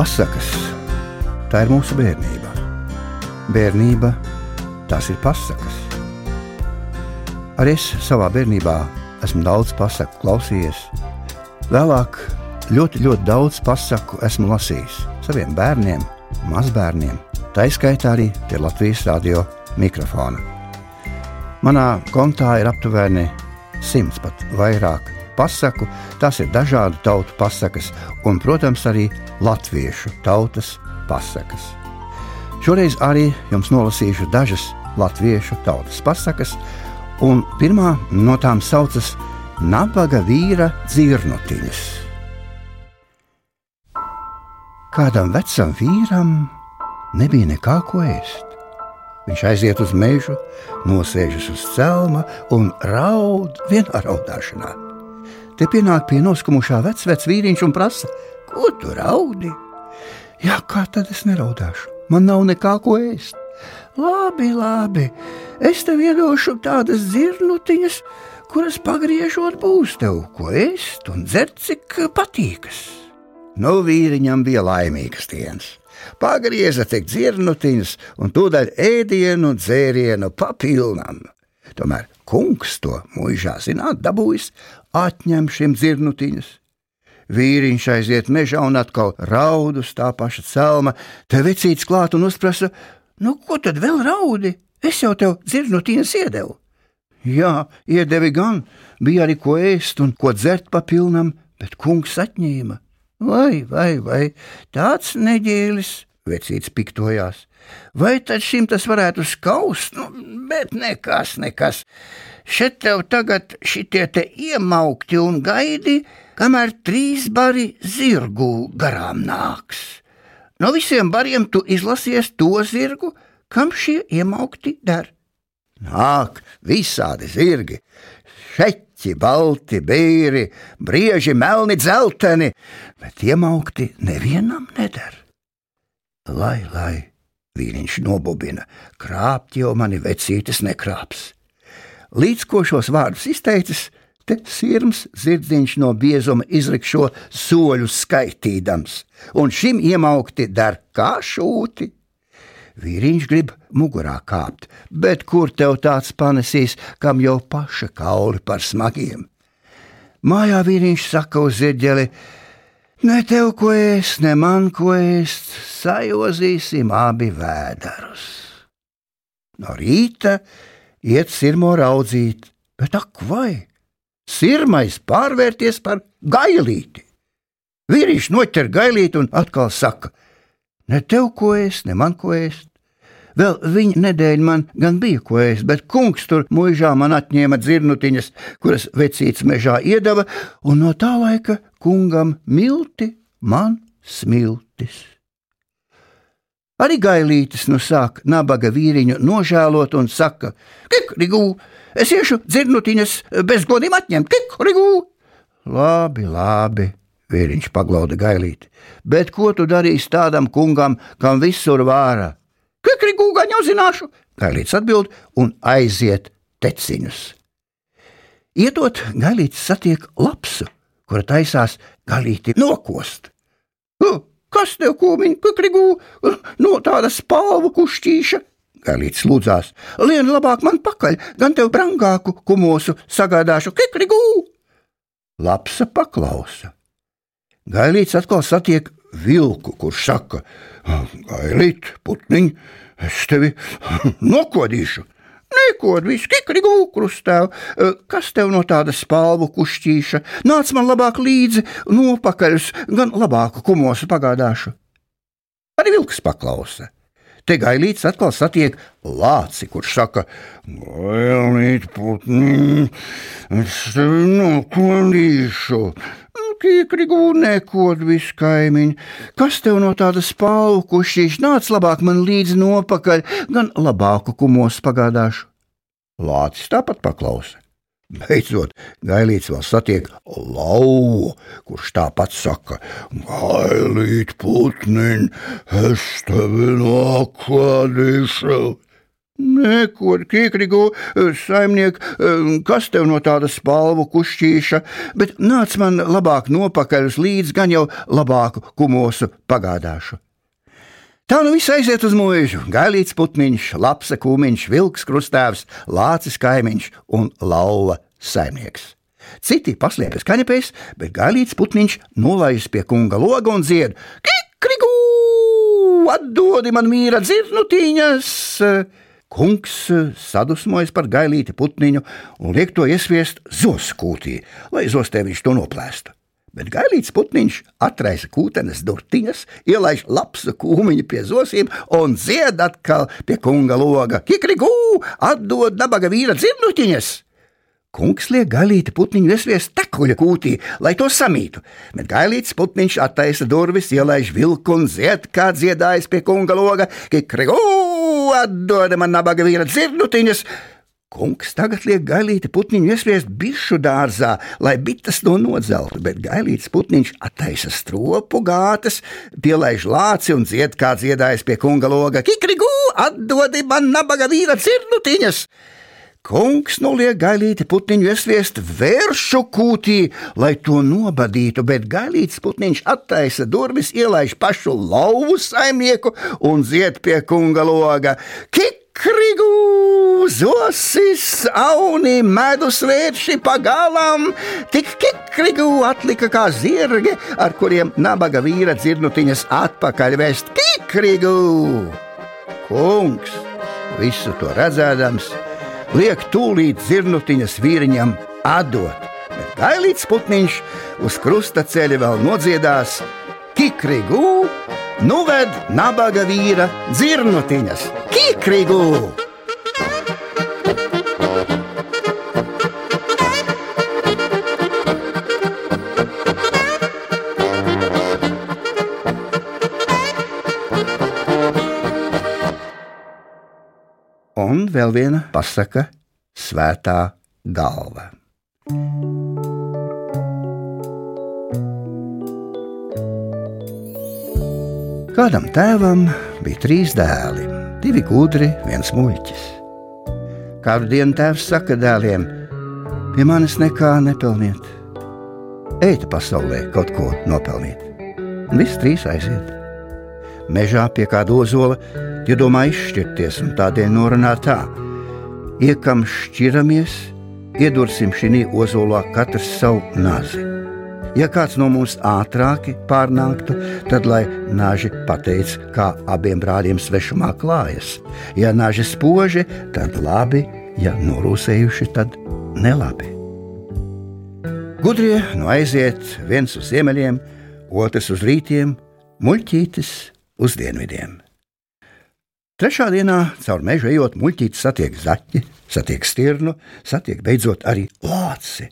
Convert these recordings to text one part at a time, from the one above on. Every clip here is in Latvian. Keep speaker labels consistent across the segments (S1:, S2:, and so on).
S1: Pasakas tā ir mūsu bērnība. Bērnība tās ir pasakas. Arī es savā bērnībā esmu daudz pasaku klausījies. Vēlāk ļoti, ļoti daudz pasaku esmu lasījis saviem bērniem, mazbērniem, tā izskaitā arī pie Latvijas radio mikrofona. Manā kontā ir aptuveni simts pat vairāk pasaku, tās ir dažādu tautu pasakas un, protams, arī latviešu tautas pasakas. Šoreiz arī jums nolasīšu dažas latviešu tautas pasakas, un pirmā no tām saucas Nabaga vīra dzirnutiņas. Kādam vecam vīram nebija nekā ko ēst. Viņš aiziet uz mežu, nosēžas uz celma un raud vienā raudāšanā. Te pienāk pie noskumušā vecvecā vīriņš un prasa, ko tu raudi? Jā, kā tad es neraudāšu? Man nav nekā ko ēst. Labi, labi, es tev iedošu tādas zirnutiņas, kuras pagriežot būs tev ko ēst un dzert, cik patīkas. Nu, vīriņam bija laimīgas dienas. Pagrieza tik dzirnutiņas un tūdaļ ēdienu un dzērienu papilnam. Tomēr kungs to mūžā zināt dabūjis, atņem šim dzirnutiņas. Vīriņš aiziet mežā un atkal raud uz tā paša celma, te vecīts klāt un uzprasa: Nu, ko tad vēl raudi? Es jau tev dzirnutiņas iedevu. Jā, iedevi gan, bija arī ko ēst un ko dzert papilnam, bet kungs atņēma. Vai, vai, vai, tāds neģēlis, vecīts piktojās. Vai tad šim tas varētu skaust? Nu, bet nekas, nekas. Šeit tev tagad šitie te iemaukti un gaidi, kamēr trīs bari zirgu garām nāks. No visiem bariem tu izlasies to zirgu, kam šie iemaukti der. Nāk visādi zirgi, šeķi, balti, bīri, brieži, melni, dzelteni, bet iemaukti nevienam neder. Lai, lai, Vīriņš nobubina, krāpt jau mani vecītis nekrāps. Līdz ko šos vārdus izteicis, te sirms zirdziņš no biezuma izlikšo soļu skaitīdams, un šim iemaukti dar kā šūti. Vīriņš grib mugurā kāpt, bet kur tev tāds panesīs, kam jau paša kauli par smagiem? Mājā vīriņš saka uz zirģeli, Ne tev ko ēst, ne man ko ēst, sajozīsim abi vēdarus. No rīta iet sirmo raudzīt, bet ak, vai sirmais pārvērties par gailīti. Vīrietis noķer gailīti un atkal saka: Ne tev ko ēst, ne man ko ēst. Vēl viņa nedēļa man gan bija ko ēst, bet kungs tur mūžā man atņēma dzirnutiņas, kuras vecīts mežā iedeva, un no tā laika kungam milti, man smiltis. Arī gailītis nu sāk nabaga vīriņu nožēlot un saka: Kikrigū, es iešu dzirnutiņas bez godiem atņemt, kikrigū! Labi, labi, vīriņš paglauda gailīti, bet ko tu darīsi tādam kungam, kam visur vārā? Kikrigū gan jau zināšu, Gailīts atbild un aiziet teciņus. Iedot, Gailīts satiek lapsu, kura taisās galīti nokost. Kas tev kūmiņ, kikrigū, no tāda spalvu kušķīša? Galīts lūdzās, lien labāk man pakaļ, gan tev brangāku kumosu sagādāšu, kikrigū! Lapsa paklausa. Gailīts atkal satiek vilku, kurš saka: Gailīt, putniņ, es tevi nokodīšu! Nekod, viss kikrigū krustēv, kas tev no tāda spalvu kušķīša, nāc man labāk līdzi, nopakaļus, gan labāku kumosu pagādāšu. Arī vilks paklausa. Te gailīts atkal satiek lāci, kurš saka: Gailīt, putni, es tevi nokodīšu! Kīkrigū nekod visu kaimiņu. Kas tev no tādas spālu kušķīši nāc labāk man līdzi nopakaļ, gan labāku kumos pagādāšu? Lācis tāpat paklausa. Beidzot, gailīts vēl satiek lauvu, kurš tāpat saka: Gailīt, putniņ, es tevi nokādīšu! Neko, kīkrigu, saimniek, kas tev no tāda spalvu kušķīša, bet nāc man labāk nopakaļ uz līdzi, gan jau labāku kumosu pagādāšu. Tā nu viss aiziet uz mūžu. Gailīts putniņš, lapsa kūmiņš, vilks krustāvs, lācis kaimiņš un lauva saimnieks. Citi paslēpjas kanepēs, bet gailīts putniņš nolaižas pie kunga loga un dzied: Kikrigu! Atdodi man mīra dzirnutīņas! Kungs sadusmojas par gailīti putniņu un liek to iesviest zoskūtī, lai zostē viņš to noplēstu. Bet gailīts putniņš atraisa kūtenes durtiņas, ielaiž lapsa kūmiņu pie zosiem un dzied atkal pie kunga loga: Kikrigū, atdod nabaga vīra dzirnutiņas! Kungs liek gailīti putniņu iesviest tekuļa kūtī, lai to samītu, bet gailīts putniņš attaisa durvis, ielaiž vilku un zied, kā dziedājis pie kunga loga, kikrigū, atdod man nabaga vīra dzirnutiņas! Kungs tagad liek gailīti putniņu iesviest bišu dārzā, lai bites to nodzeltu, bet gailīts putniņš attaisa stropu gātas, pielaiž lāci un dzied, kā dziedājis pie kunga loga, kikrigū, atdodi man nabaga vīra dzirnutiņas! Kungs noliek gailīti putniņu iesviest vēršu kūtī, lai to nobadītu, bet gailīts putniņš attaisa durvis, ielaiž pašu lauvu saimnieku un ziet pie kunga loga. Kikrigu, zosis, auni, medus vērši pagalām, tik kikrigu atlika kā zirgi, ar kuriem nabaga vīra dzirnutiņas atpakaļ vest. Kikrigu! Kungs, visu to redzēdams, liek tūlīt zirnutiņas vīriņam atdot, bet gailīts putniņš uz krusta ceļa vēl nodziedās. Kikrigū, nu ved nabaga vīra dzirnutiņas Kikrigū! Un vēl viena pasaka - svētā galva. Kādam tēvam bija trīs dēli, divi gudri, viens muļķis. Kādu dienu tēvs saka dēliem: Pie manis nekā nepelniet, ejiet pasaulē kaut ko nopelnīt. Un visi trīs aiziet. Mežā pie kāda ozola iedomā izšķirties un tādēļ norunā tā: Iekam šķiramies, iedursim šī ozolā katrs savu nazi. Ja kāds no mums ātrāk pārnāktu, tad lai naži pateic, kā abiem brāļiem svešumā klājas. Ja naži spoži, tad labi, ja norūsējuši, tad nelabi. Gudrie nu aiziet viens uz ziemeļiem, otrs uz rītiem, muļķītis uz dienvidiem. Trešā dienā caur mežu ejot, muļķītis satiek zaķi, satiek stirnu, satiek beidzot arī lāci.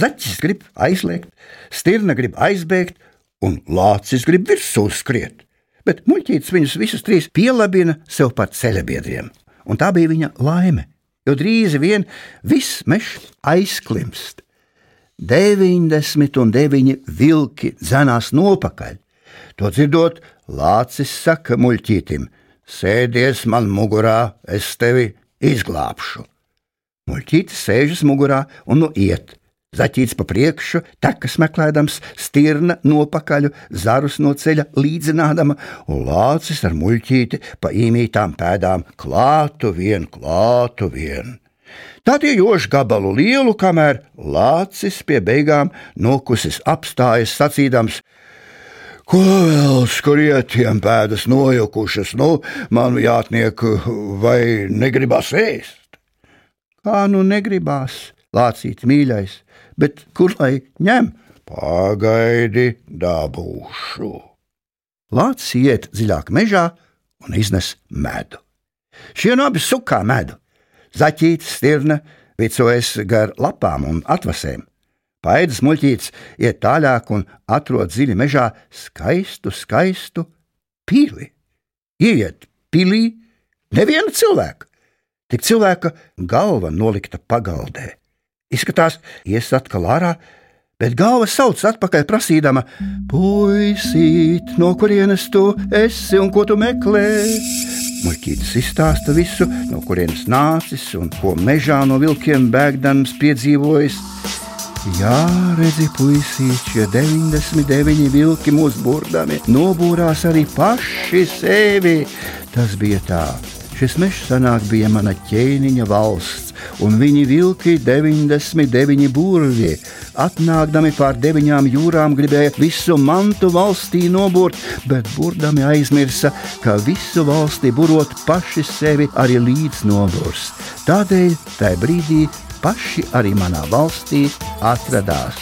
S1: Zaķis grib aizliegt, stirna grib aizbēgt, un lācis grib virsū skriet. Bet muļķītis viņus visus trīs pielabina sev par ceļabiedriem, un tā bija viņa laime, jo drīz vien viss mežs aizklimst. 99 vilki dzenās nopakaļ. To dzirdot, lācis saka muļķītim: Sēdies man mugurā, es tevi izglābšu. Muļķītis sēžas mugurā un nu iet. Zaķīts pa priekšu, tekas meklējams, stirna nopakaļ, zarus no ceļa līdzinādama, un lācis ar muļķīti pa īmītām pēdām klātu vien, klātu vien. Tad iejoš gabalu lielu, kamēr lācis pie beigām nokusis apstājas sacīdams: Ko vēl skrietiem pēdas nojukušas, nu, man jātniek, vai negribas ēst? Kā nu negribās, lācīt mīļais, bet kur lai ņem? Pagaidi, dabūšu. Lācis iet dziļāk mežā un iznes medu. Šie abi sukā medu. Zaķītis, stirna, vicojas gar lapām un atvasēm. Paēdis muļķītis iet tālāk un atrod dziļi mežā skaistu, skaistu pili. Iet pilī neviena cilvēka, tik cilvēka galva nolikta pagaldē. Izskatās, ies atkal ārā, bet galva sauc atpakaļ, prasīdama: Puisīt, no kurienes tu esi un ko tu meklē? Muļķītis izstāsta visu, no kurienes nācis un ko mežā no vilkiem bēgdams piedzīvojis. Jā, redzi, puisīt, šie 99 vilki mūsu burdami nobūrās arī paši sevi. Tas bija tā. Šis mežs senāk bija mana ķēniņa valsts, un viņi vilki 99 burvji. Atnākdami pār deviņām jūrām, gribēja visu mantu valstī nobūrt, bet burdami aizmirsa, ka visu valstī burot paši sevi arī līdz nobūrs. Tādēļ tajā brīdī paši arī manā valstī atradās.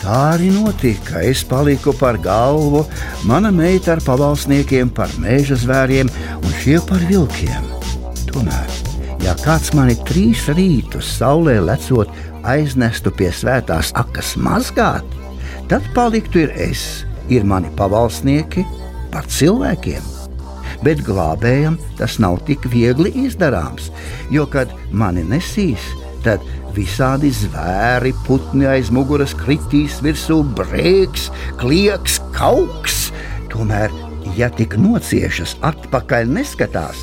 S1: Tā arī notika. Es paliku par galvu, mana meita ar pavalsniekiem par meža zvēriem un šie par vilkiem. Tomēr, ja kāds mani trīs rītus saulē lecot aiznestu pie svētās akas mazgāt, tad paliktu ir es, ir mani pavalsnieki par cilvēkiem. Bet glābējam tas nav tik viegli izdarāms, jo, kad mani nesīs, tad visādi zvēri, putni aiz muguras kritīs virsū, brēks, klieks, kauks. Tomēr, ja tik nociešas atpakaļ neskatās,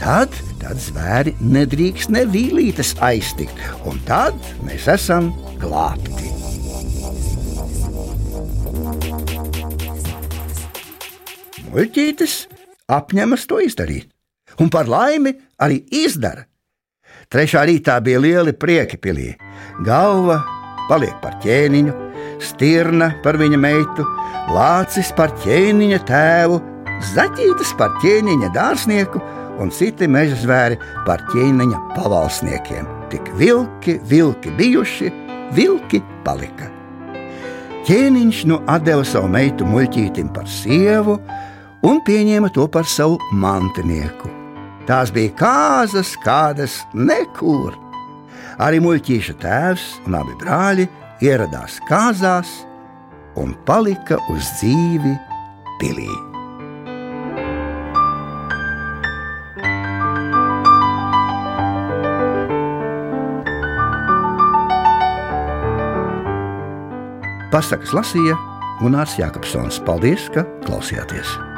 S1: tad, tad zvēri nedrīkst nevīlītas aiztikt, un tad mēs esam glābti. Muļķītis apņemas to izdarīt, un par laimi arī izdara. Trešā rītā bija lieli prieki pilī. Galva paliek par ķēniņu, stirna par viņa meitu, lācis par ķēniņa tēvu, zaķītis par ķēniņa dārznieku un citi meža zvēri par ķēniņa pavalsniekiem. Tik vilki, vilki bijuši, vilki palika. Ķēniņš nu atdeva savu meitu muļķītim par sievu un pieņēma to par savu mantinieku. Tās bija kāzas, kādas nekur. Arī muļķīša tēvs un abi brāļi ieradās kāzās un palika uz dzīvi pilī. Pasakas lasīja Gunārs Jākapsons. Paldies, ka klausījāties!